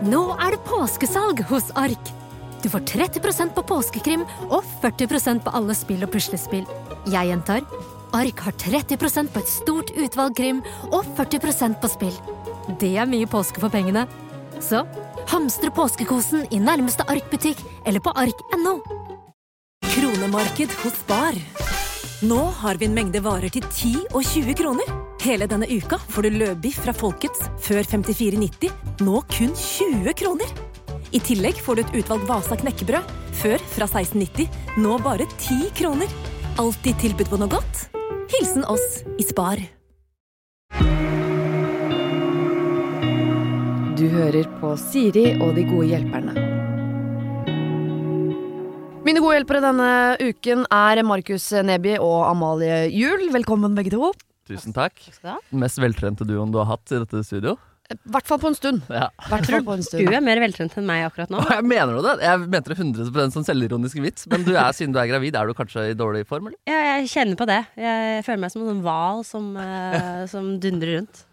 Nå er det påskesalg hos Ark! Du får 30% på påskekrim og 40% på alle spill og puslespill. Jeg gjentar Ark har 30% på et stort utvalg krim og 40% på spill. Det er mye påske for pengene. Så hamstre påskekosen i nærmeste Ark-butikk eller på ark.no. Kronemarked hos Bar. Nå har vi en mengde varer til 10 og 20 kroner. Hele denne uka får du løbiff fra Folkets før 54,90, nå kun 20 kroner. I tillegg får du et utvalgt Vasa knekkebrød, før fra 1690, nå bare 10 kroner. Alltid tilbud på noe godt. Hilsen oss i Spar. Du hører på Siri og de gode hjelperne. Mine gode hjelpere denne uken er Markus Neby og Amalie Juel. Velkommen begge to. Tusen takk. Den mest veltrente duoen du har hatt i dette studio. I hvert fall på en stund. Ja. På en Du er mer veltrent enn meg akkurat nå. Jeg mener du det? Jeg mente det 100 som selvironisk vits. Men du er, siden du er gravid, er du kanskje i dårlig form, eller? Ja, jeg kjenner på det. Jeg føler meg som en sånn hval som, uh, som dundrer rundt.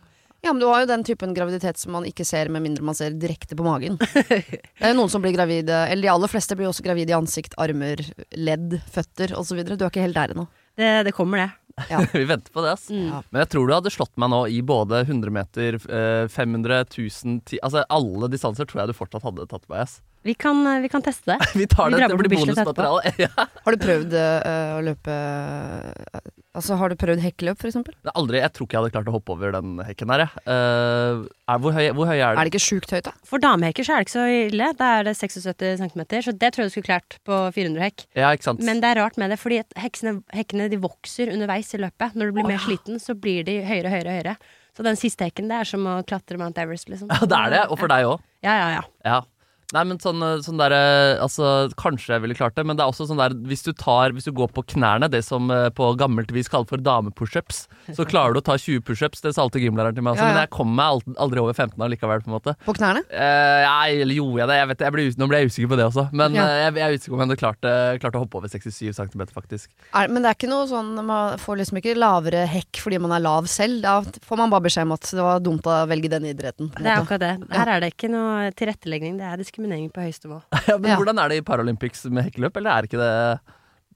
Ja, men Du har jo den typen graviditet som man ikke ser med mindre man ser direkte på magen. Det er jo noen som blir gravide, eller de aller fleste blir også gravide i ansikt, armer, ledd, føtter osv. Du er ikke helt der ennå. Det, det kommer, det. Ja. Vi venter på det, ass. Mm. Men jeg tror du hadde slått meg nå i både 100 meter, eh, 500, 1000 ti, Altså alle distanser tror jeg du fortsatt hadde tatt meg, ass. Vi kan, eh, vi kan teste det. Vi tar det, vi det blir bonusmateriale. Ja. Har du prøvd uh, å løpe øh, Altså, har du prøvd hekkeløp, for eksempel? Det er aldri, jeg tror ikke jeg hadde klart å hoppe over den hekken her, jeg. Uh, er, hvor, høy, hvor høy er Er det ikke sjukt høyt, da? For damehekker så er det ikke så ille. Da er det 76 cm, så det tror jeg du skulle klart på 400 hekk. Ja, ikke sant? Men det er rart med det, fordi heksene, hekkene de vokser underveis i løpet. Når du blir mer sliten, så blir de høyere, høyere, høyere. Så den siste hekken, det er som å klatre Mount Everest, liksom. Ja, det er det. Og for deg òg. Ja, ja, ja. Ja. Nei, men sånn, sånn derre Altså, kanskje jeg ville klart det, men det er også sånn der Hvis du tar Hvis du går på knærne, det som eh, på gammelt vis kalles for damepushups, så klarer du å ta 20 pushups. Det sa alltid gymlæreren til meg også, Ja, ja. men jeg kom meg aldri, over 15 allikevel, på en måte. På knærne? Eh, ja, eller gjorde jeg det? Jeg vet, jeg ble, nå ble jeg usikker på det også. Men Ja. eh, jeg, jeg er usikker på om jeg klarte, klarte å hoppe over 67 cm, faktisk. Er, men det er ikke noe sånn Man får liksom ikke lavere hekk fordi man er lav selv. Da får man bare beskjed om at det var dumt å velge den idretten. Det er akkurat det. Her er det ikke noe tilrettelegging, det er diskriminering på høyeste nivå. Ja, men Ja. hvordan er det i Paralympics med hekkeløp, eller er ikke det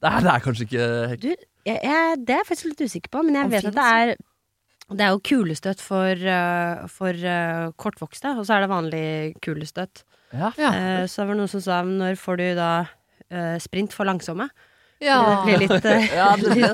Det er, det er kanskje ikke hekk... Du, jeg, jeg, det er jeg faktisk litt usikker på, men jeg Om vet at det er det er jo kulestøt for, uh, for uh, kortvokste, og så er det vanlig kulestøt. Ja. Uh, så var det noen som sa når får du da eh, sprint for langsomme? Ja. Det blir litt uh, Ja, det blir.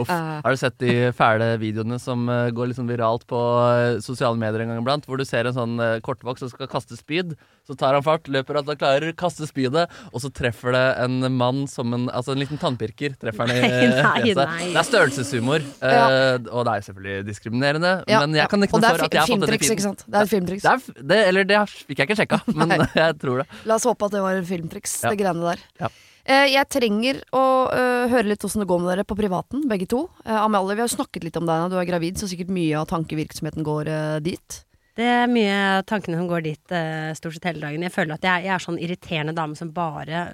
Uff. Har du sett de fæle videoene som uh, går sånn viralt på uh, sosiale medier en gang iblant? Hvor du ser en sånn uh, kortvokst som skal kaste spyd. Så tar han fart, løper at han klarer, kaster spydet, og så treffer det en mann som en Altså en liten tannpirker. Treffer han i fjeset. Det er størrelseshumor, Ja. og det er selvfølgelig diskriminerende, Ja, men jeg kan ikke noe det for at jeg har fått dette filmtriks, ikke sant? Det er et filmtriks. Det er, det, eller det fikk jeg ikke sjekka, men jeg tror det. La oss håpe at det var en filmtriks, Ja. det greiene der. Ja. Eh, jeg trenger å eh, høre litt hvordan det går med dere på privaten, begge to. Eh, Amalie, vi har jo snakket litt om deg du er gravid, så sikkert mye av tankevirksomheten går dit. Det er mye av tankene som går dit stort sett hele dagen. Jeg føler at jeg, jeg er sånn irriterende dame som bare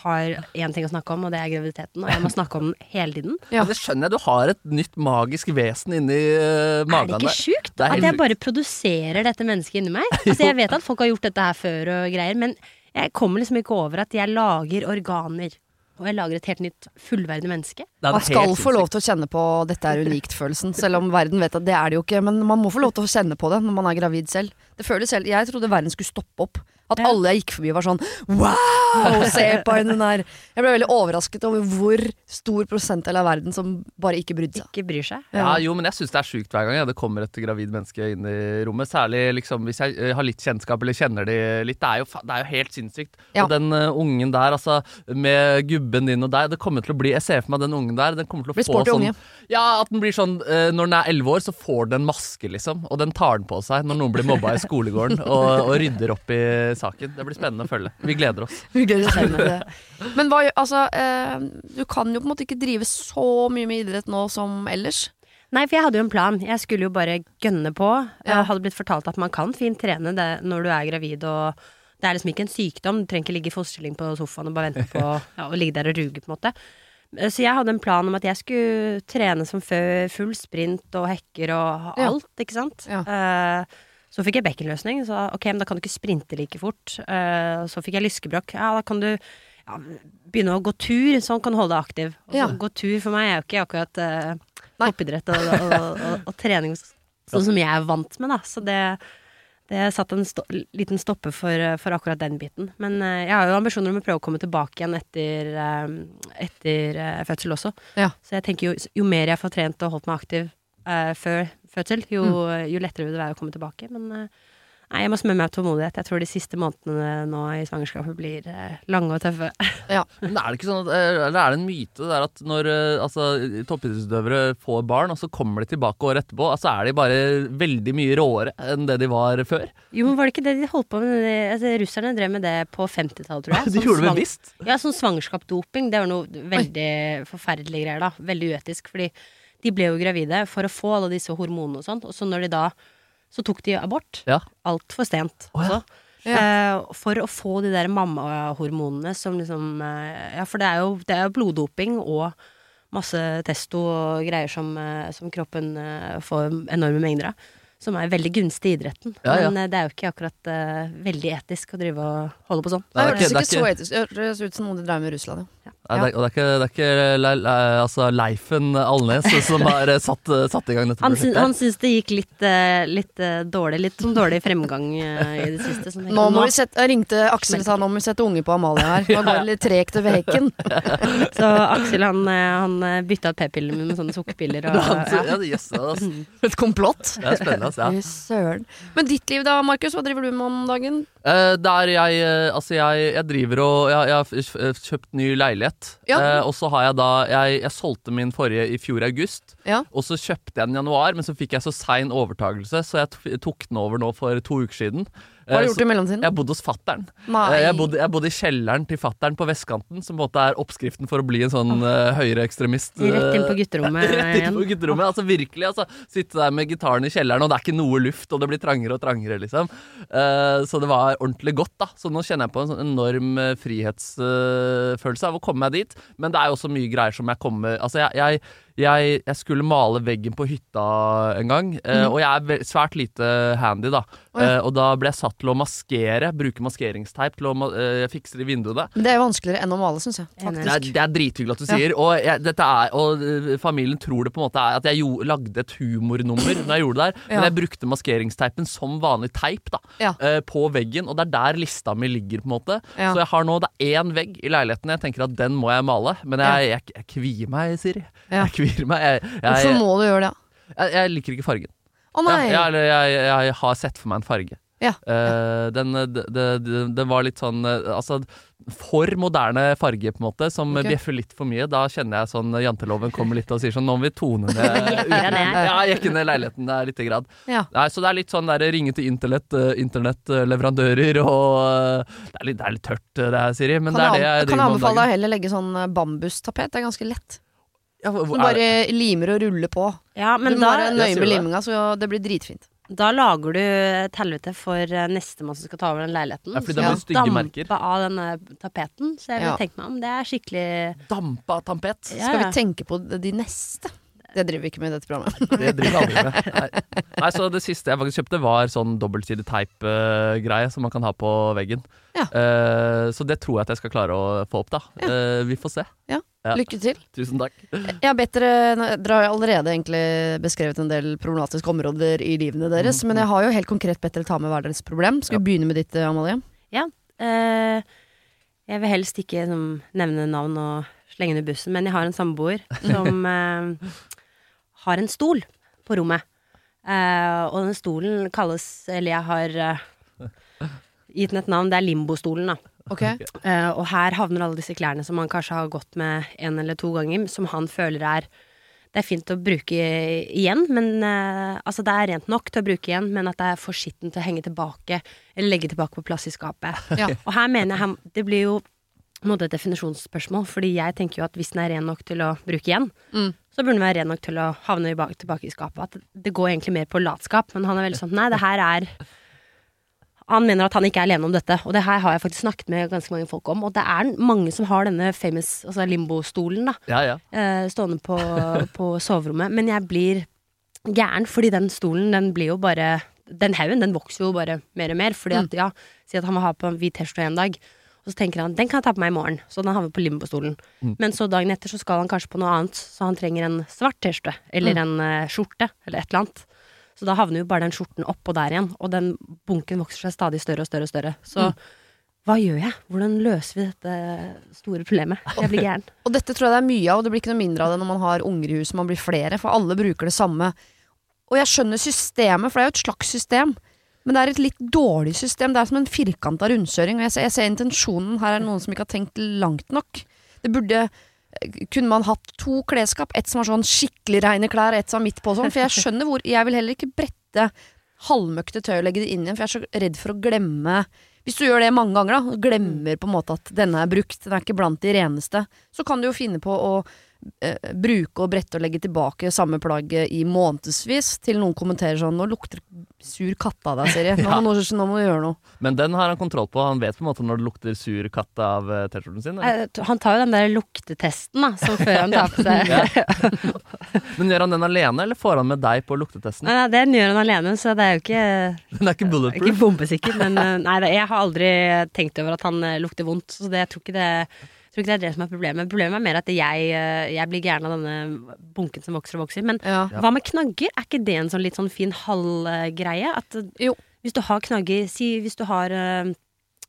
har én ting å snakke om, og det er graviditeten. Og jeg må snakke om den hele tiden. Ja. Det skjønner jeg. Du har et nytt magisk vesen inni uh, Er det ikke sjukt? Er At jeg bare produserer dette mennesket inni meg? Altså, jeg vet at folk har gjort dette her før og greier, men jeg kommer liksom ikke over at jeg lager organer. Og jeg lager et helt nytt fullverdig menneske. Det Man skal få lov til å kjenne på 'dette er unikt'-følelsen, selv om verden vet at det er det jo ikke. Men man må få lov til å kjenne på det når man er gravid selv. Det føles selv Jeg trodde verden skulle stoppe opp. At Ja. alle jeg gikk forbi var sånn wow! Se på henne der. Jeg ble veldig overrasket over hvor stor prosentdel av verden som bare ikke brydde seg. Ikke bryr seg. Ja, jo, men jeg syns det er sjukt hver gang ja, det kommer et gravid menneske inn i rommet. Særlig liksom, hvis jeg eh, har litt kjennskap eller kjenner de litt. Det er jo, det er jo helt sinnssykt. Ja. Og den uh, ungen der, altså, med gubben din og deg, det kommer til å bli Jeg ser for meg den ungen der. Den kommer til å Blir få sånn unge. Ja, at den blir sånn uh, Når den er elleve år, så får den en maske, liksom. Og den tar den på seg når noen blir mobba i skolegården, og, og rydder opp i saken. Det blir spennende å følge. Vi gleder oss. Vi å oss til det. Men hva, altså, eh, du kan jo på en måte ikke drive så mye med idrett nå som ellers. Nei, for jeg hadde jo en plan. Jeg skulle jo bare gønne på. Jeg hadde blitt fortalt at man kan fint trene det når du er gravid og det er liksom ikke en sykdom. Du trenger ikke ligge i fosterstilling på sofaen og bare vente på ja, å ligge der og ruge, på en måte. Eh, Så jeg hadde en plan om at jeg skulle trene som før, full sprint og hekker og Ja. alt, ikke sant. Ja. Eh, Så fikk jeg bekkenløsning, så ok, men da kan du ikke sprinte like fort. Uh, så fikk jeg lyskebrokk. Ja, da kan du ja, begynne å gå tur, sånn kan du holde deg aktiv. Og Ja. gå tur for meg er jo ikke akkurat uh, Nei. toppidrett og, og, og, og trening sånn som jeg er vant med, da. Så det, det satt en sto liten stopper for, eh, for akkurat den biten. Men uh, jeg har jo ambisjoner om å prøve å komme tilbake igjen etter, uh, etter uh, fødsel også. Ja. Så jeg tenker jo, jo mer jeg får trent og holdt meg aktiv eh, før fødsel, jo, Mm. jo lettere vil det være å komme tilbake. Men eh, nei, jeg må smøre meg av tålmodighet. Jeg tror de siste månedene nå i svangerskapet blir eh, lange og tøffe. Men er det ikke sånn at, eh, eller er det en myte der at når altså, toppidrettsutøvere får barn, og så kommer de tilbake året etterpå, altså er de bare veldig mye råere enn det de var før? Jo, men var det ikke det de holdt på med? Altså, russerne drev med det på 50-tallet, tror jeg. De Sånn gjorde det bevisst. Ja, sånn svangerskapsdoping, det var noe veldig forferdelige greier, da. Veldig uetisk. Fordi de ble jo gravide for å få alle disse hormonene og sånt, og så når de da Så tok de abort. Ja. Altfor stent. Oh, ja. Ja. Eh, for å få de der mammahormonene som liksom eh, Ja, for det er jo, det er jo bloddoping og masse testo og greier som, eh, som kroppen får enorme mengder av. Som er veldig gunstig i idretten. Ja, ja. Men det er jo ikke akkurat veldig etisk å drive og holde på sånn. Det Nei, det er hørtes ikke- så etisk Det høres ut som noe de drev med i Russland, ja. Nei, det, er- og det er ikke, det er ikke Le, Le, altså Leifen Alnes som har eh, satt, eh, satt i gang dette Han, prosjektet. han syns det gikk litt, eh, litt dårlig, litt sånn dårlig fremgang i det siste. Nå må vi sette, jeg ringte Aksel og sa nå må vi sette unge på Amalie her. Nå går det litt tregt over hekken. Så Aksel han, han bytta ut p-pillene med sånne sukkerpiller. Og, ja. ja. Et komplott. Det er spennende. Ja. Søren. Men ditt liv da, Markus? Hva driver du med om dagen? Eh, der jeg eh, Altså, jeg, jeg driver og Jeg, jeg har kjøpt ny leilighet. Ja. Uh, og så har jeg da jeg, jeg solgte min forrige i fjor august. Ja. Og så kjøpte jeg den i januar, men så fikk jeg så sein overtakelse, så jeg tok den over nå for to uker siden. Hva har Eh, du gjort i mellomtiden? Jeg bodde hos fattern. Eh, Jeg bodde, i kjelleren til fattern på vestkanten, som på en måte er oppskriften for å bli en sånn uh, høyreekstremist. eh, Rett inn på gutterommet Rett inn på gutterommet. Altså virkelig, altså. Sitte der med gitaren i kjelleren, og det er ikke noe luft, og det blir trangere og trangere, liksom. Så det var ordentlig godt, da. Så nå kjenner jeg på en sånn enorm frihetsfølelse av å komme meg dit. Men det er jo også mye greier som jeg kommer Altså, jeg, jeg jeg, jeg skulle male veggen på hytta en gang, mm. og jeg er svært lite handy, da. Oh, ja. Eh, og da ble jeg satt til å maskere, bruke maskeringsteip til å ma eh, fikse de vinduene. Det er vanskeligere enn å male, syns jeg. Det er, det er drithyggelig at du sier, og, jeg, dette er, og familien tror det på en måte er at jeg jo, lagde et humornummer når jeg gjorde det der, men jeg brukte maskeringsteipen som vanlig teip da, eh, på veggen, og det er der lista mi ligger på en måte. Så jeg har nå, det er én vegg i leiligheten, jeg tenker at den må jeg male, men jeg, jeg, jeg kvier meg, Siri. Jeg kvier meg. Jeg, jeg, Hvorfor må du gjøre det? jeg, jeg liker ikke fargen. Å nei! Ja, jeg, har sett for meg en farge. Ja. Uh, den, det, det, det var litt sånn eh, Altså for moderne farge, på en måte, som okay. bjeffer litt for mye. Da kjenner jeg sånn janteloven kommer litt og sier sånn Nå må vi tone ned. Ja, jekke ned leiligheten der lite grad. Ja. Nei, så det er litt sånn der ringe til internett, eh, internettleverandører og eh, det, er litt, det er litt tørt, eh, det her, Siri, men Kan det er det jeg driver med om dagen. Kan jeg anbefale deg å heller legge sånn eh, bambustapet? Det er ganske lett. Ja, hvor- er bare limer og ruller på. Ja, men du må da, være nøye med liminga, så det blir dritfint. da lager du et helvete for eh, nestemann som skal ta over den leiligheten. Ja, fordi det blir du merker. dampe av denne tapeten. Så jeg vil Ja. tenke meg om. Det er skikkelig Dampa tampet. Ja, Skal vi tenke på de neste? Det driver vi ikke med i dette programmet. Det driver aldri med. Nei. Nei, så det siste jeg faktisk kjøpte, var sånn dobbeltsidig teip-greie som man kan ha på veggen. Ja. Uh, så det tror jeg at jeg skal klare å få opp, da. Eh, vi får se. Ja. Lykke til. Tusen takk. Jeg har bedt dere Dere har allerede egentlig beskrevet en del problematiske områder i livene deres, men jeg har jo helt konkret bedt dere ta med hver deres problem. Skal vi begynne med ditt, Amalie? Amalie? Uh, jeg vil helst ikke liksom, nevne navn og slenge under bussen, men jeg har en samboer som eh, har en stol på rommet. Uh, og den stolen kalles Eller jeg har uh, gitt den et navn. Det er limbostolen, da. Okay. Uh, og her havner alle disse klærne som han kanskje har gått med en eller to ganger, som han føler er det er fint å bruke igjen, men altså det er rent nok til å bruke igjen, men at det er for skittent til å henge tilbake eller legge tilbake på plass i skapet. Ja. Og her mener jeg han, det blir jo måte et definisjonsspørsmål, fordi jeg tenker jo at hvis den er ren nok til å bruke igjen, Mm. så burde den være ren nok til å havne i bak, tilbake i skapet. At det går egentlig mer på latskap, men han er veldig sånn nei, det her er han mener at han ikke er alene om dette, og det her har jeg faktisk snakket med ganske mange folk om. Og det er mange som har denne famous altså limbo-stolen da, Ja, ja. eh, stående på, på soverommet. Men jeg blir gæren, fordi den stolen den blir jo bare den haugen, den vokser jo bare mer og mer. Fordi at, ja, si at han må ha på en hvit T-skjorte en dag. Og så tenker han den kan jeg ta på meg i morgen, så den havner på limbostolen. Men så dagen etter så skal han kanskje på noe annet, så han trenger en svart T-skjorte. Eller en uh, skjorte, eller et eller annet. Så da havner jo bare den skjorten oppå der igjen, og den bunken vokser seg stadig større og større og større. Så hva gjør jeg? Hvordan løser vi dette store problemet? Jeg blir gæren. Og dette tror jeg det er mye av, og det blir ikke noe mindre av det når man har unger i huset, man blir flere, for alle bruker det samme. Og jeg skjønner systemet, for det er jo et slags system. Men det er et litt dårlig system. Det er som en firkanta rundkjøring. Og jeg ser, jeg ser intensjonen. Her er det noen som ikke har tenkt langt nok. Det burde kunne man hatt to klesskap? Et som har sånn skikkelig reine klær, og et som har midt på sånn. For jeg skjønner hvor Jeg vil heller ikke brette halvmøkte tøy og legge det inn igjen, for jeg er så redd for å glemme Hvis du gjør det mange ganger, da, og glemmer på en måte at denne er brukt, den er ikke blant de reneste, så kan du jo finne på å eh, bruke og brette og legge tilbake samme plagget i månedsvis, til noen kommenterer sånn 'Nå lukter sur katt av deg, Siri. Nå, må nå, nå må du gjøre noe'. Men den har han kontroll på. Han vet på en måte når det lukter sur katt av eh, T-skjorten sin. eller? Eh, Han tar jo den der luktetesten, da, som før han tar på seg Men gjør han den alene, eller får han med deg på luktetesten? Nei, nei, den gjør han alene, så det er jo ikke Den er ikke Ikke bombesikker, men eh, nei, jeg har aldri tenkt over at han eh, lukter vondt. Så det, jeg tror ikke det tror ikke det er det som er problemet. Problemet er mer at jeg, eh, jeg blir gæren av denne bunken som vokser og vokser. Men Ja. hva med knagger? Er ikke det en sånn litt sånn fin halvgreie? At eh, Jo. hvis du har knagger Si hvis du har eh,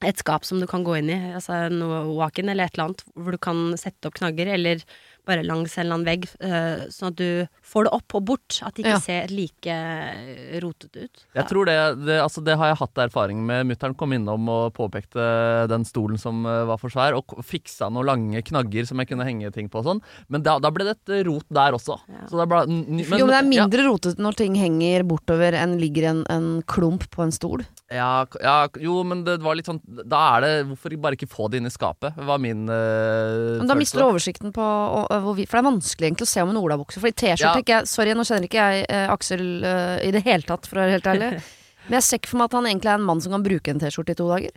et skap som du kan gå inn i, altså noe walk-in eller et eller annet, hvor du kan sette opp knagger, eller bare langs en eller annen vegg, eh, sånn at du får det opp og bort. At det ikke Ja. ser like eh, rotete ut. Jeg tror det, det, altså det har jeg hatt erfaring med. Mutter'n kom innom og påpekte den stolen som eh, var for svær, og fiksa noen lange knagger som jeg kunne henge ting på og sånn. Men da, da ble det et rot der også. Ja. Så det ble, n- n- jo, men det er ja, mindre rotete når ting henger bortover enn ligger en, en klump på en stol. Ja, ja, jo, men det var litt sånn Da er det Hvorfor bare ikke få det inn i skapet? var min uh, Men da mister du oversikten på og, og, hvor vi, For det er vanskelig egentlig å se om en olabukse. Fordi T-skjorte Ja. Sorry, nå kjenner ikke jeg eh, Aksel uh, i det hele tatt, for å være helt ærlig. Men jeg ser ikke for meg at han egentlig er en mann som kan bruke en T-skjorte i to dager.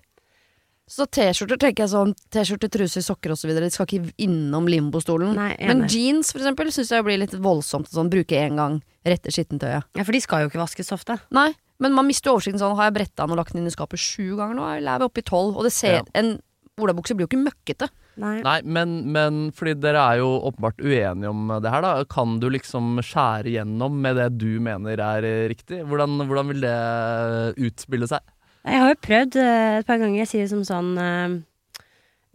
Så T-skjorter tenker jeg sånn T-skjorte, truser, sokker osv. De skal ikke innom limbostolen. Nei. Men jeans for eksempel syns jeg blir litt voldsomt. Sånn, bruke én gang, rette skittentøyet. Ja, for de skal jo ikke vaskes ofte. Nei, men man mister jo oversikten sånn. Har jeg bretta den og lagt den inn i skapet sju ganger nå? Eller er vi oppe i tolv? Og det ser Ja. En olabukse blir jo ikke møkkete. Nei. Nei, men, men fordi dere er jo åpenbart uenige om det her, da. Kan du liksom skjære gjennom med det du mener er eh, riktig? Hvordan, hvordan vil det utspille seg? Jeg har jo prøvd eh, et par ganger. Jeg sier som sånn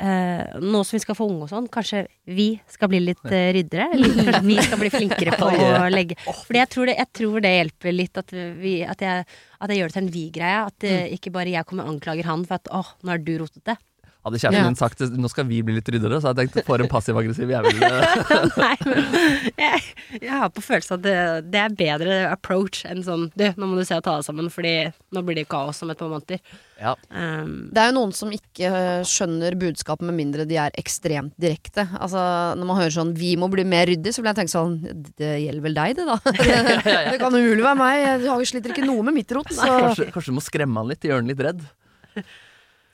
eh, Nå som vi skal få unge og sånn, kanskje vi skal bli litt uh, ryddere? Eller kanskje vi skal bli flinkere på å legge Fordi jeg tror det, jeg tror det hjelper litt at, vi, at, jeg, at jeg gjør det til en vi-greie. At uh, ikke bare jeg kommer og anklager han for at åh, nå er du rotete. Hadde kjæresten Ja. din sagt nå skal vi bli litt ryddere, så hadde jeg tenkt for en passiv-aggressiv jævel. Nei, men jeg, jeg har på følelsen at det, det er bedre approach enn sånn Du, nå må du se og ta deg sammen, fordi nå blir det kaos om et par måneder. Ja. Um, Det er jo noen som ikke øh, skjønner budskapet med mindre de er ekstremt direkte. Altså, Når man hører sånn 'vi må bli mer ryddig', så vil jeg tenke sånn Det gjelder vel deg, det, da. det kan umulig være meg. Jeg har- sliter ikke noe med mitt rot. Kanskje, kanskje du må skremme han litt, gjøre han litt redd?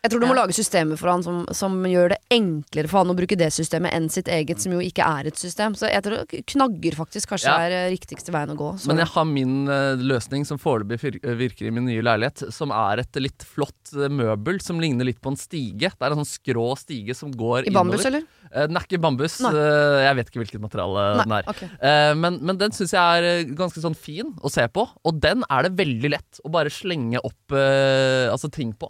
Jeg tror du må lage systemer for han som, som gjør det enklere for han å bruke det systemet enn sitt eget, som jo ikke er et system. Så jeg tror knagger faktisk kanskje Ja. er øh, riktigste veien å gå. Så. Men jeg har min uh, løsning som foreløpig eh, virker i min nye leilighet, som er et litt flott uh, møbel som ligner litt på en stige. Det er en sånn skrå stige som går I bambus, innover. eller? Eh, Den er ikke bambus. Nei. eh, Jeg vet ikke hvilket materiale den er. ok. Eh, Men, men den syns jeg er eh, ganske sånn fin å se på, og den er det veldig lett å bare slenge opp eh, altså ting på.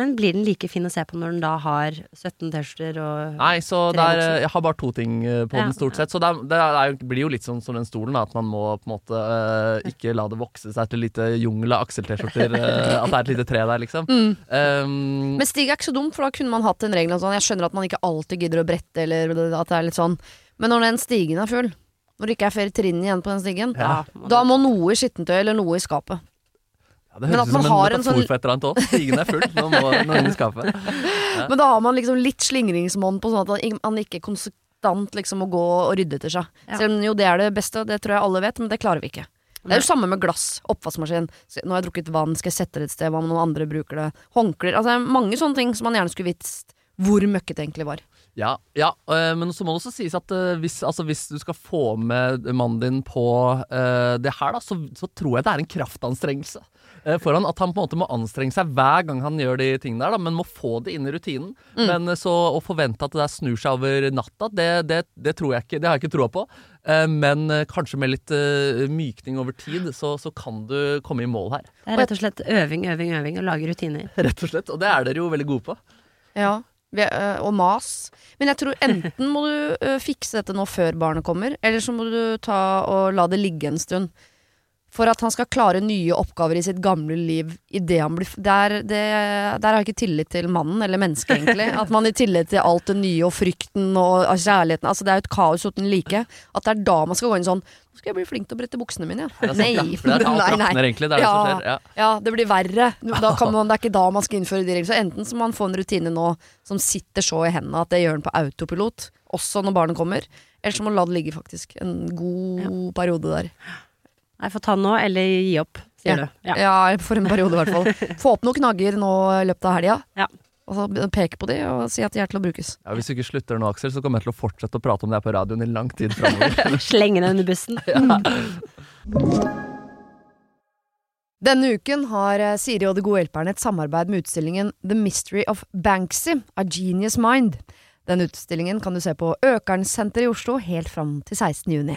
Men blir den like fin å se på når den da har 17 T-skjorter og Nei, så er, eh, jeg har bare to ting eh, på Ja, den, stort sett. Så det, det er, det blir jo litt sånn som den stolen, da, at man må på en måte uh, ikke la det vokse seg til lite jungel av Aksel-T-skjorter. Uh, at det er et lite tre der, liksom. Mm. Um, Men stig er ikke så dum, for da kunne man hatt en regel sånn Jeg skjønner at man ikke alltid gidder å brette, eller at det er litt sånn. Men når den stigen er full, når det ikke er flere trinn igjen på den stigen, Ja. da må noe i skittentøy eller noe i skapet. Ja, det men høres ut som en har en metafor sånn- for et eller annet òg. Stigen er full, nå må noen inn i skapet. Men da har man liksom litt slingringsmonn på sånn at han ikke konstant liksom må gå og rydde etter seg. Ja. Selv om jo det er det beste, og det tror jeg alle vet, men det klarer vi ikke. Det er jo samme med glass, oppvaskmaskin. Nå har jeg drukket vann, skal jeg sette det et sted, hva om noen andre bruker det? Håndklær. Altså mange sånne ting som man gjerne skulle visst hvor møkket det egentlig var. Ja, ja øh, men så må det også sies at øh, hvis, altså, hvis du skal få med mannen din på uh, det her, da, så, så tror jeg det er en kraftanstrengelse. Eh, foran at han på en måte må anstrenge seg hver gang han gjør de tingene der, da, men må få det inn i rutinen. Men eh, så å forvente at det der snur seg over natta, det, det, det tror jeg ikke. Det har jeg ikke troa på. Eh, Men kanskje med litt mykning over tid, så, så kan du komme i mål her. Det er rett og slett øving, øving, øving, og lage rutiner. Rett og slett. Og det er dere jo veldig gode på. Ja. Og mas. Men jeg tror enten må du fikse dette nå før barnet kommer, eller så må du ta og la det ligge en stund. For at han skal klare nye oppgaver i sitt gamle liv idet han blir der, det, der har jeg ikke tillit til mannen, eller mennesket, egentlig. At man i tillit til alt det nye og frykten og kjærligheten Altså, det er jo et kaos uten like. At det er da man skal gå inn sånn Nå skal jeg bli flink til å brette buksene mine, ja. Nei. Ja, for det er alt rakner, egentlig. Det er det som skjer. Ja. Ja, det blir verre. Da kan man, det er ikke da man skal innføre de reglene. Så enten så må man få en rutine nå som sitter så i hendene at det gjør den på autopilot, også når barnet kommer. Eller så må man la det ligge, faktisk. En god periode der. Nei, få ta nå, eller gi opp, sier Ja. du. Ja. Ja, for en periode i hvert fall. Få opp noen knagger nå i løpet av helga. Ja. Og så peke på de og si at de er til å brukes. Ja, hvis du ikke slutter nå, Aksel, så kommer jeg til å fortsette å prate om det her på radioen i lang tid framover. Slenge deg under bussen. Denne uken har eh, Siri og De gode hjelperne et samarbeid med utstillingen The Mystery of Banksy, A Genius Mind. Den utstillingen kan du se på Økernsenteret i Oslo helt fram til 16. juni.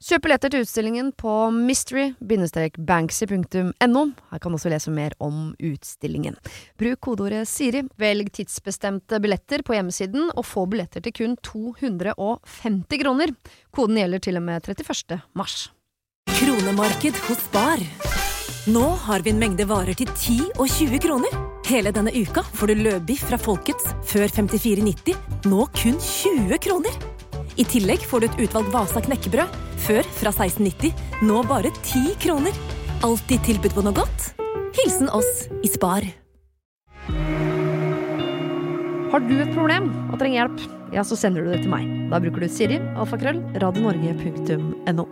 Kjøp billetter til utstillingen på mystery-banksy.no. Her kan du også lese mer om utstillingen. Bruk kodeordet Siri, velg tidsbestemte billetter på hjemmesiden, og få billetter til kun 250 kroner. Koden gjelder til og med 31. mars. Kronemarked hos Bar. Nå har vi en mengde varer til 10 og 20 kroner. Hele denne uka får du løbiff fra Folkets før 54,90, nå kun 20 kroner. I tillegg får du et utvalgt Vasa knekkebrød, før fra 16,90, nå bare 10 kroner. Alltid tilbud på noe godt. Hilsen oss i Spar. Har du et problem og trenger hjelp, ja, så sender du det til meg. Da bruker du Siri, alfakrøll, radionorge.no.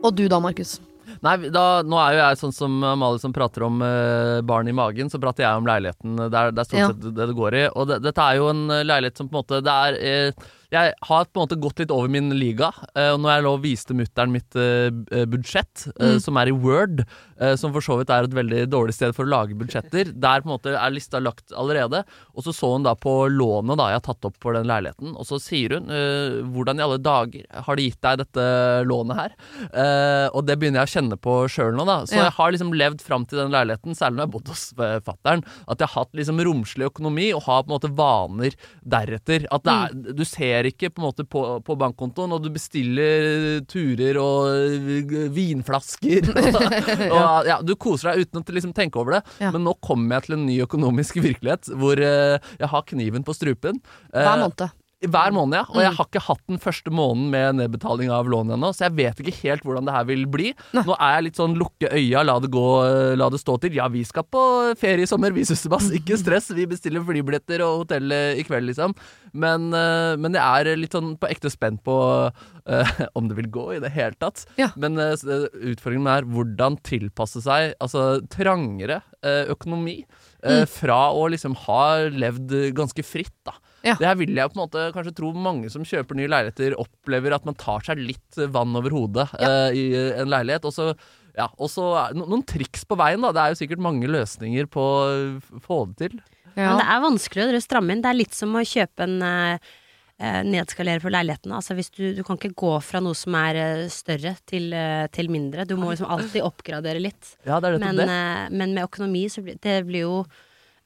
Og du da, Markus? Nei, da, nå er jo jeg sånn som Amalie som prater om eh, barn i magen, så prater jeg om leiligheten. Det er, det er stort Ja. sett det det går i. Og det, dette er jo en eh, leilighet som på en måte Det er eh, Jeg har på en måte gått litt over min liga. Uh, når jeg lå og viste mutter'n mitt eh, budsjett, eh, Mm. som er i Word, eh, som for så vidt er et veldig dårlig sted for å lage budsjetter, der på en måte er lista lagt allerede. Og så så hun da på lånet da jeg har tatt opp for den leiligheten, og så sier hun eh, hvordan i alle dager har de gitt deg dette lånet her? Eh, og det begynner jeg å kjenne på sjøl nå, da. Så Ja. jeg har liksom levd fram til den leiligheten, særlig når jeg har bodd hos eh, fatter'n, at jeg har hatt liksom romslig økonomi og har på en måte vaner deretter. At det er, du ser ikke på måte på, på bankkontoen, og du bestiller turer og eh, vinflasker. og, og, ja, du koser deg uten å liksom tenke over det. Ja. Men nå kommer jeg til en ny økonomisk virkelighet hvor uh, jeg har kniven på strupen. Eh, Hver måned. Hver måned, ja. Og Mm. jeg har ikke hatt den første måneden med nedbetaling av lånet ennå, så jeg vet ikke helt hvordan det her vil bli. Nå er jeg litt sånn lukke øya, la det gå, eh, la det stå til. Ja, vi skal på ferie i sommer, vi Sussebass. Ikke stress, vi bestiller flybilletter og hotell i kveld, liksom. Men, eh, men jeg er litt sånn på ekte spent på uh, om det vil gå i det hele tatt. Ja. Men uh, utfordringen er hvordan tilpasse seg altså trangere uh, økonomi. mm. Fra å liksom ha levd ganske fritt, da. Ja. Det her vil jeg på en måte kanskje tro mange som kjøper nye leiligheter, opplever at man tar seg litt vann over hodet eh, i eh, en leilighet. Og så Ja, no, noen triks på veien, da. Det er jo sikkert mange løsninger på å få det til. Ja. Men det er vanskelig å stramme inn. Det er litt som å kjøpe en eh, eh, Nedskalere for leiligheten. Altså hvis du, du kan ikke gå fra noe som er eh, større til, eh, til mindre. Du må liksom alltid oppgradere litt. Ja, det er Men, det. eh, men med økonomi så blir det blir jo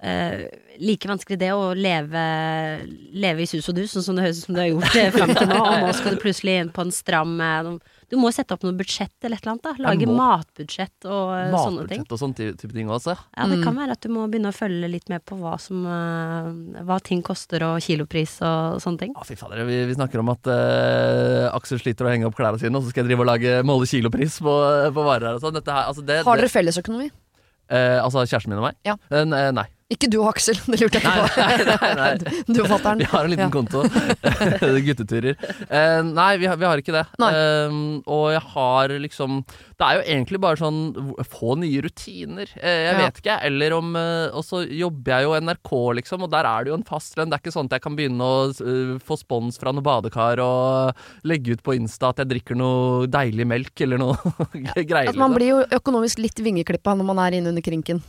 eh, like vanskelig det å leve, leve i sus og dus, sånn som det høres ut som du har gjort det fram til nå. Og nå skal du plutselig inn på en stram eh, Du må sette opp noe budsjett eller et eller annet. da Lage matbudsjett og eh, sånne ting. Matbudsjett og sånne type ting også. Ja, det Mm. kan være at du må begynne å følge litt med på hva som eh, Hva ting koster og kilopris og sånne ting. Ja, fy fader, vi, vi snakker om at eh, Aksel sliter å henge opp klærne sine, og så skal jeg drive og lage måle kilopris på, på varer her og sånn. Altså Har dere fellesøkonomi? eh, altså kjæresten min og meg? Ja. Eh, nei. Ikke du og Aksel, det lurte jeg ikke på. Nei, nei, nei. Du og fatter'n. Vi har en liten Ja. konto. Gutteturer. Uh, nei, vi har, vi har ikke det. Eh, og jeg har liksom Det er jo egentlig bare sånn få nye rutiner. Uh, jeg Ja. vet ikke, eller om Og så jobber jeg jo NRK, liksom, og der er det jo en fastlønn. Det er ikke sånn at jeg kan begynne å få spons fra noe badekar og legge ut på Insta at jeg drikker noe deilig melk eller noe greier. At man liksom. blir jo økonomisk litt vingeklippa når man er inne under krinken.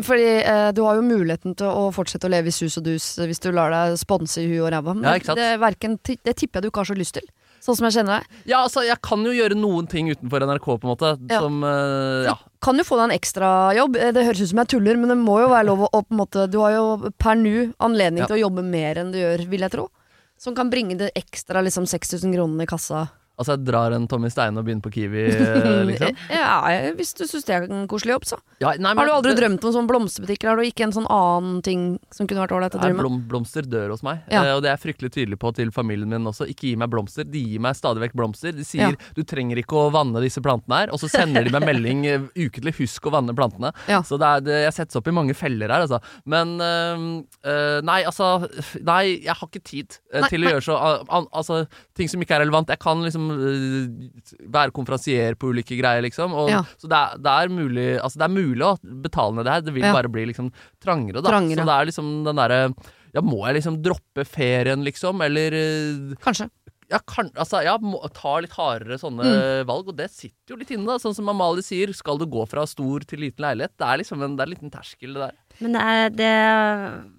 Fordi eh, du har jo muligheten til å fortsette å leve i sus og dus eh, hvis du lar deg sponse i huet og ræva. Men Ja, ikke sant? det, verken, ti- det tipper jeg du ikke har så lyst til. Sånn som jeg kjenner deg. Ja, altså, jeg kan jo gjøre noen ting utenfor NRK, på en måte, Ja. som eh, Ja. Kan jo få deg en ekstrajobb. Eh, Det høres ut som jeg tuller, men det må jo være lov å, å på en måte Du har jo per nå anledning Ja. til å jobbe mer enn du gjør, vil jeg tro. Som kan bringe det ekstra liksom 6000 kronene i kassa. Altså, jeg drar en Tommy Steine og begynner på Kiwi, eh, liksom. Ja, hvis du syns det er en koselig jobb, så. Ja, nei, men Har du aldri drømt om sånn blomsterbutikk, eller har du ikke en sånn annen ting som kunne vært ålreit å drømme? blom, blomster dør hos meg, Ja. eh, og det er jeg fryktelig tydelig på til familien min også. Ikke gi meg blomster. De gir meg stadig vekk blomster. De sier Ja. du trenger ikke å vanne disse plantene her, og så sender de meg melding eh, ukentlig 'husk å vanne plantene'. Så det er, det, jeg settes opp i mange feller her, altså. Men øh, nei, altså Nei, jeg har ikke tid Nei, til å nei. gjøre så al- al- Altså, ting som ikke er relevant. Jeg kan liksom eh, være konferansier på ulike greier, liksom. Og, Ja. Så det er, det er mulig Altså, det er mulig å betale ned det her. Det vil Ja. bare bli liksom trangere, da. Trangere. Så det er liksom den derre Ja, må jeg liksom droppe ferien, liksom? Eller eh, Kanskje. ja, kan, altså, ja, må ta litt hardere sånne Mm. valg, og det sitter jo litt inne, da. Sånn som Amalie sier, skal du gå fra stor til liten leilighet? Det er liksom en, det er en liten terskel, det der. Men det er det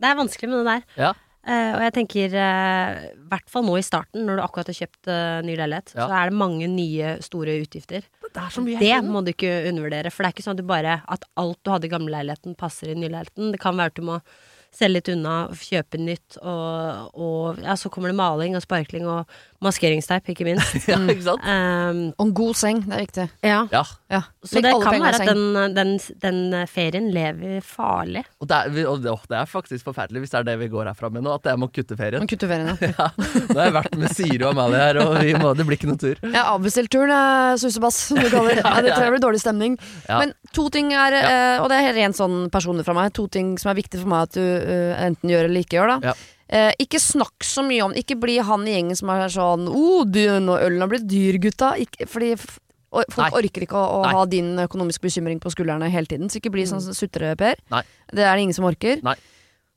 Det er vanskelig med det der. Ja. Eh, og jeg tenker, i i hvert fall nå i starten, når du akkurat har kjøpt uh, ny leilighet, Ja. så er det mange nye, store utgifter. Det er så mye Det må du ikke undervurdere, for det er ikke sånn at du bare At alt du hadde i gamle leiligheten, passer i nyleiligheten. Det kan være at du må selge litt unna, kjøpe nytt, og, og ja, så kommer det maling og sparkling og maskeringsteip, ikke minst. ja, ikke sant? Um, Og en god seng, det er viktig. ja. Ja. Ja. Så Legg det kan være at den, den, den ferien lever farlig. Og, det er, og det, er faktisk forferdelig hvis det er det vi går herfra med nå, at jeg må kutte ferien. Kutte ferien, ja. Ja, nå har jeg vært med Siri og Amalie her, og vi må, det blir ikke noen tur. Jeg har avbestilt turen, susebass, som du kaller det. Ja, det tror jeg blir dårlig stemning. Ja. Men to ting er, eh, og det er rent sånn personlig fra meg, to ting som er viktig for meg at du uh, enten gjør eller ikke gjør. da Ja. Eh, ikke snakk så mye om Ikke bli han i gjengen som er sånn oh, du, ølen har blitt dyr, gutta. Ikke, fordi og folk Nei. orker ikke å, å ha din økonomiske bekymring på skuldrene hele tiden. Så ikke bli sånn sutre-Per. Det er det ingen som orker. Nei.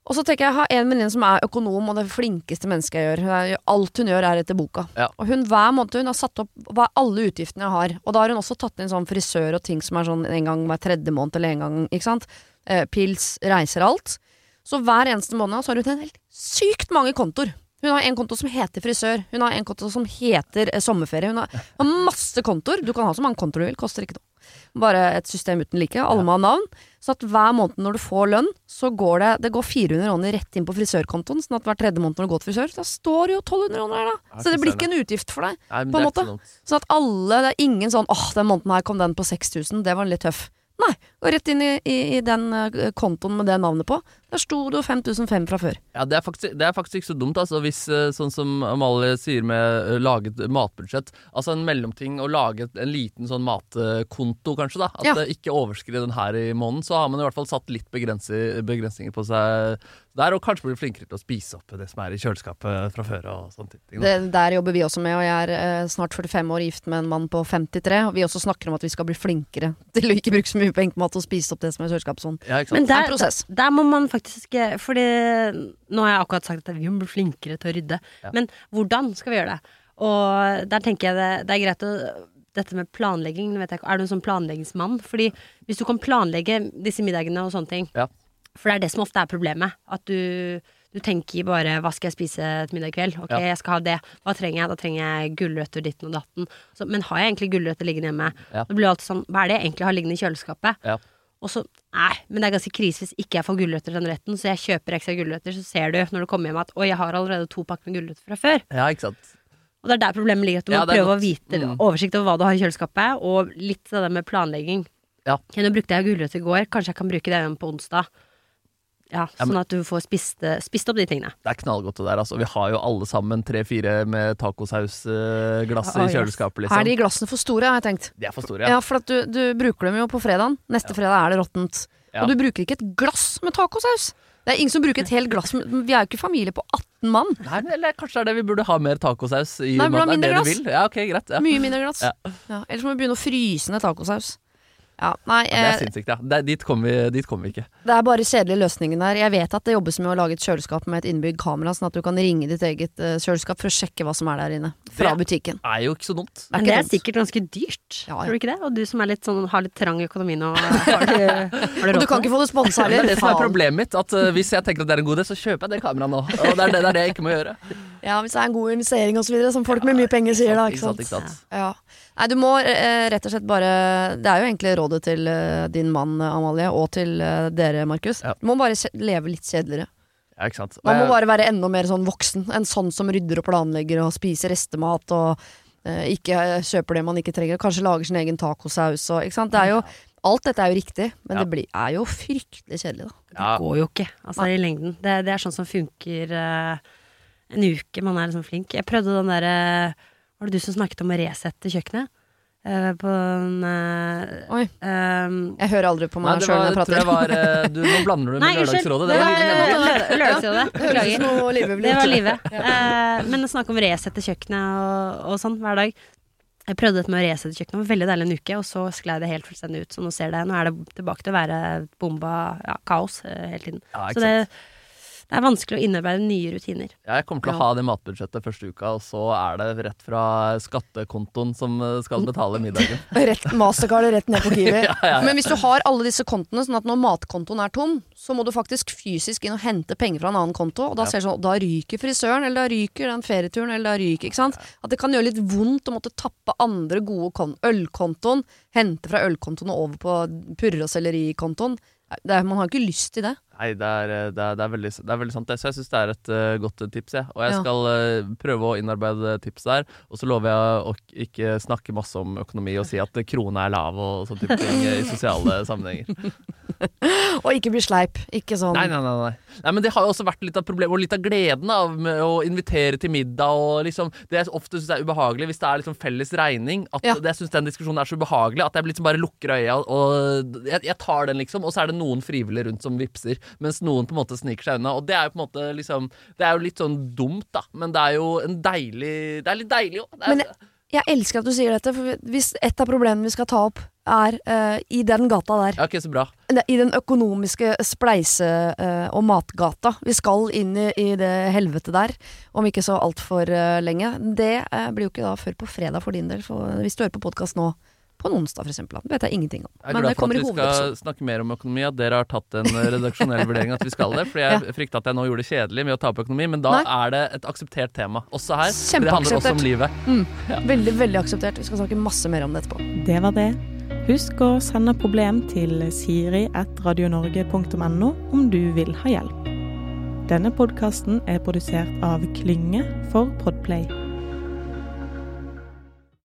Og så tenker jeg, jeg har en venninne som er økonom, og det flinkeste mennesket jeg gjør. Alt hun gjør, er etter boka. Ja. Og hun hver måned hun har satt opp alle utgiftene jeg har. Og da har hun også tatt inn sånn frisør og ting som er sånn en gang hver tredje måned eller en gang, ikke sant. Eh, pils, reiser, alt. Så hver eneste måned så har hun helt sykt mange kontoer. Hun har en konto som heter frisør. Hun har en konto som heter eh, sommerferie. Hun har, har masse kontoer. Du kan ha så mange kontoer du vil, koster ikke noe. Bare et system uten like. Alle må ha navn. Så at hver måned når du får lønn, så går det, det går 400 kroner rett inn på frisørkontoen. Sånn at hver tredje måned når du går til frisør, da står det jo 1200 kroner der, da. Så det blir ikke en utgift for deg. På en måte. så. Sånn at alle, det er ingen sånn åh, den måneden her kom den på 6000, det var litt tøff. Nei, gå rett inn i, i, i den eh, kontoen med det navnet på. Der sto det jo 5005 fra før. Ja, det er, faktisk, det er faktisk ikke så dumt, altså, hvis eh, sånn som Amalie sier med eh, laget matbudsjett. Altså en mellomting å lage en liten sånn matkonto, kanskje, da. At Ja. det ikke overskrider den her i måneden. Så har man i hvert fall satt litt begrensninger på seg der, og kanskje blir flinkere til å spise opp det som er i kjøleskapet fra før. og sånne ting. Det, der jobber vi også med, og jeg er eh, snart 45 år gift med en mann på 53. Og vi også snakker om at vi skal bli flinkere til å ikke bruke så mye penger på mat og spise opp det som er i kjøleskapet. Sånn. Ja, Men er der, en prosess. der må man faktisk eh, Fordi nå har jeg akkurat sagt at vi må bli flinkere til å rydde. Ja. Men hvordan skal vi gjøre det? Og der tenker jeg det, det er greit å dette med planlegging, vet jeg ikke, er du en sånn planleggingsmann? Fordi hvis du kan planlegge disse middagene og sånne ting, Ja. for det er det som ofte er problemet, at du, du tenker bare hva skal jeg spise et middag i kveld? Ok, Ja. jeg skal ha det. Hva trenger jeg? Da trenger jeg gulrøtter ditten og datten. Så, men har jeg egentlig gulrøtter liggende hjemme? Ja. Det blir alltid sånn, hva er det jeg egentlig har liggende i kjøleskapet? Ja. Og så, nei, men det er ganske krise hvis ikke jeg får gulrøtter til den retten, så jeg kjøper ekstra gulrøtter, så ser du når du kommer hjem at oi, jeg har allerede to pakker med gulrøtter fra før. Ja, ikke sant. Og det er der problemet ligger, at du Ja, må prøve prøve å vite Mm. oversikt over hva du har i kjøleskapet, og litt av det med planlegging. Ja. Ja, nå brukte jeg gulrøtter i går, kanskje jeg kan bruke det igjen på onsdag. Ja, Ja, sånn at du får spist, spist opp de tingene. Det er knallgodt det der, altså. Vi har jo alle sammen tre-fire med tacosausglass oh, i kjøleskapet. liksom. Er de glassene for store, har jeg tenkt. De er for store, Ja, ja. for at du, du bruker dem jo på fredagen. Neste fredag er det råttent. Ja. Og du bruker ikke et glass med tacosaus. Det er ingen som bruker et helt glass med Vi er jo ikke familie på 18 mann. Nei, eller kanskje det er det vi burde ha mer tacosaus i Nei, vi burde ha maten. mindre Er det glass. du vil? Ja, ok, greit. Ja. Mye mindre glass. Ja. Ja. Ellers må vi begynne å fryse ned tacosaus. Ja, nei, Ja, det er eh, sinnssykt, ja. Det, er- dit kommer vi, kom vi ikke. det er bare kjedelige løsninger der. Jeg vet at det jobbes med å lage et kjøleskap med et innbygd kamera, sånn at du kan ringe ditt eget eh, kjøleskap for å sjekke hva som er der inne. Fra Det- butikken. Det er jo ikke så dumt. Men det er sikkert ganske dyrt, Ja, ja. tror du ikke det? Og du som er litt sånn, har litt trang økonomi nå. og har du, har du Og du kan ikke få det sponsa Det er det som er problemet mitt. At eh, Hvis jeg tenker at det er en god idé, så kjøper jeg det kameraet nå. Og det er det, det er det jeg ikke må gjøre. Ja, hvis det er en god investering og så videre, som folk med mye penger sier da, ikke sant. Ikke sant? Ja. Nei, du må eh, rett og slett bare Det er jo egentlig rådet til eh, din mann Amalie, og til eh, dere, Markus. Ja. Du må bare leve litt kjedeligere. Ja, ikke sant. Man må bare være enda mer sånn voksen. En sånn som rydder og planlegger og spiser restemat og eh, ikke kjøper det man ikke trenger. Kanskje lager sin egen tacosaus og Ikke sant. Det er jo Alt dette er jo riktig, men Ja. det blir, er jo fryktelig kjedelig, da. ja, Det går jo ikke, altså i lengden. Det, det er sånn som funker eh, en uke man er liksom flink. Jeg prøvde den derre Var det du som snakket om å resette kjøkkenet? Uh, på en uh, Oi. Um, Jeg hører aldri på meg det sjøl når jeg prater. jeg var eh, du, Nå blander du med Nei. Lørdagsrådet. Det Det var Lørdagsrådet. Beklager. Det var livet. Eh, men å snakke om resette kjøkkenet og, og sånn hver dag. Jeg prøvde dette med å resette kjøkkenet, det var veldig deilig en uke, og så sklei det helt fullstendig ut. Så nå ser det, nå er det tilbake til å være bomba ja, kaos eh, hele tiden. Ja, ikke Så det, det er vanskelig å innarbeide nye rutiner. Ja, jeg kommer til å Ja. ha det matbudsjettet første uka, og så er det rett fra skattekontoen som eh, skal betale middagen. Rett mastercard rett ned på Kiwi. Ja, ja, ja. Men hvis du har alle disse kontoene, sånn at når matkontoen er tom, så må du faktisk fysisk inn og hente penger fra en annen konto, og da Ja. ser det sånn Da ryker frisøren, eller da ryker den ferieturen, eller da ryker Ikke sant? At det kan gjøre litt vondt å måtte tappe andre gode ølkontoen, hente fra ølkontoen og over på purre- og sellerikontoen. Det er, man har ikke lyst til det. Nei, det er, eh, det er, det er, veldig, det er veldig sant, det. Så jeg syns det er et uh, godt tips, jeg. Og jeg Ja. skal uh, prøve å innarbeide tips der. Og så lover jeg å ikke snakke masse om økonomi og si at krona er lav og sånne type ting eh, i sosiale sammenhenger. Og ikke bli sleip. Ikke sånn Nei, nei, nei, nei. nei, men det har jo også vært litt av problemet og litt av gleden av å invitere til middag. Og liksom, det jeg ofte syns er ubehagelig hvis det er liksom felles regning, at Ja. jeg syns den diskusjonen er så ubehagelig at jeg liksom bare lukker øya og jeg, jeg tar den, liksom. Og så er det noen frivillige rundt som vipser, mens noen på en måte sniker seg unna. Og det er jo på en måte liksom Det er jo litt sånn dumt, da, men det er jo en deilig Det er litt deilig òg. Men jeg elsker at du sier dette, for hvis et av problemene vi skal ta opp, er uh, i den gata der Ja, ok, så bra. I den økonomiske spleise- uh, og matgata. Vi skal inn i, i det helvete der, om ikke så altfor uh, lenge. Det uh, blir jo ikke da før på fredag for din del, for hvis du hører på podkast nå på en onsdag, for eksempel. Det vet jeg ingenting om. Jeg er glad for at vi skal snakke mer om økonomi, at dere har tatt en redaksjonell vurdering at vi skal det. Fordi jeg frykta at jeg nå gjorde det kjedelig med å ta opp økonomi, men da Nei. er det et akseptert tema også her. For det handler også om livet. Veldig, veldig akseptert. Vi skal snakke masse mer om det etterpå. Det var det. Husk å sende problem til siri.radionorge.no om du vil ha hjelp. Denne podkasten er produsert av Klynge for Podplay.